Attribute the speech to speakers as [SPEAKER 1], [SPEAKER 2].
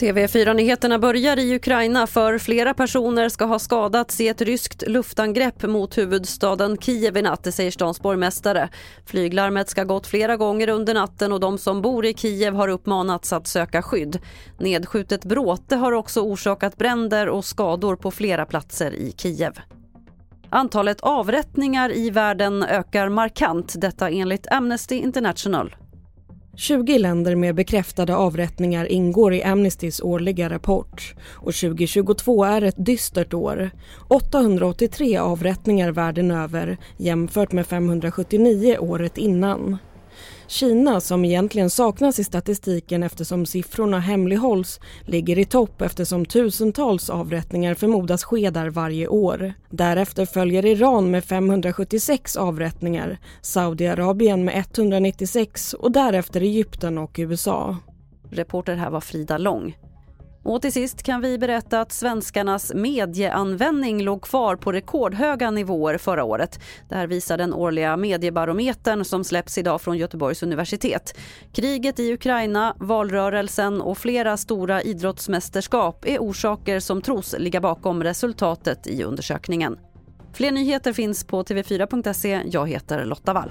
[SPEAKER 1] TV4-nyheterna börjar i Ukraina för flera personer ska ha skadats i ett ryskt luftangrepp mot huvudstaden Kiev i natt, det säger stans borgmästare. Flyglarmet ska gått flera gånger under natten och de som bor i Kiev har uppmanats att söka skydd. Nedskjutet bråte har också orsakat bränder och skador på flera platser i Kiev. Antalet avrättningar i världen ökar markant, detta enligt Amnesty International.
[SPEAKER 2] 20 länder med bekräftade avrättningar ingår i Amnestys årliga rapport och 2022 är ett dystert år. 883 avrättningar världen över jämfört med 579 året innan. Kina, som egentligen saknas i statistiken eftersom siffrorna hemlighålls, ligger i topp eftersom tusentals avrättningar förmodas ske där varje år. Därefter följer Iran med 576 avrättningar, Saudiarabien med 196 och därefter Egypten och USA.
[SPEAKER 1] Reporter här var Frida Lång. Och till sist kan vi berätta att svenskarnas medieanvändning låg kvar på rekordhöga nivåer förra året. Det här visar den årliga mediebarometern som släpps idag från Göteborgs universitet. Kriget i Ukraina, valrörelsen och flera stora idrottsmästerskap är orsaker som tros ligga bakom resultatet i undersökningen. Fler nyheter finns på tv4.se. Jag heter Lotta Wall.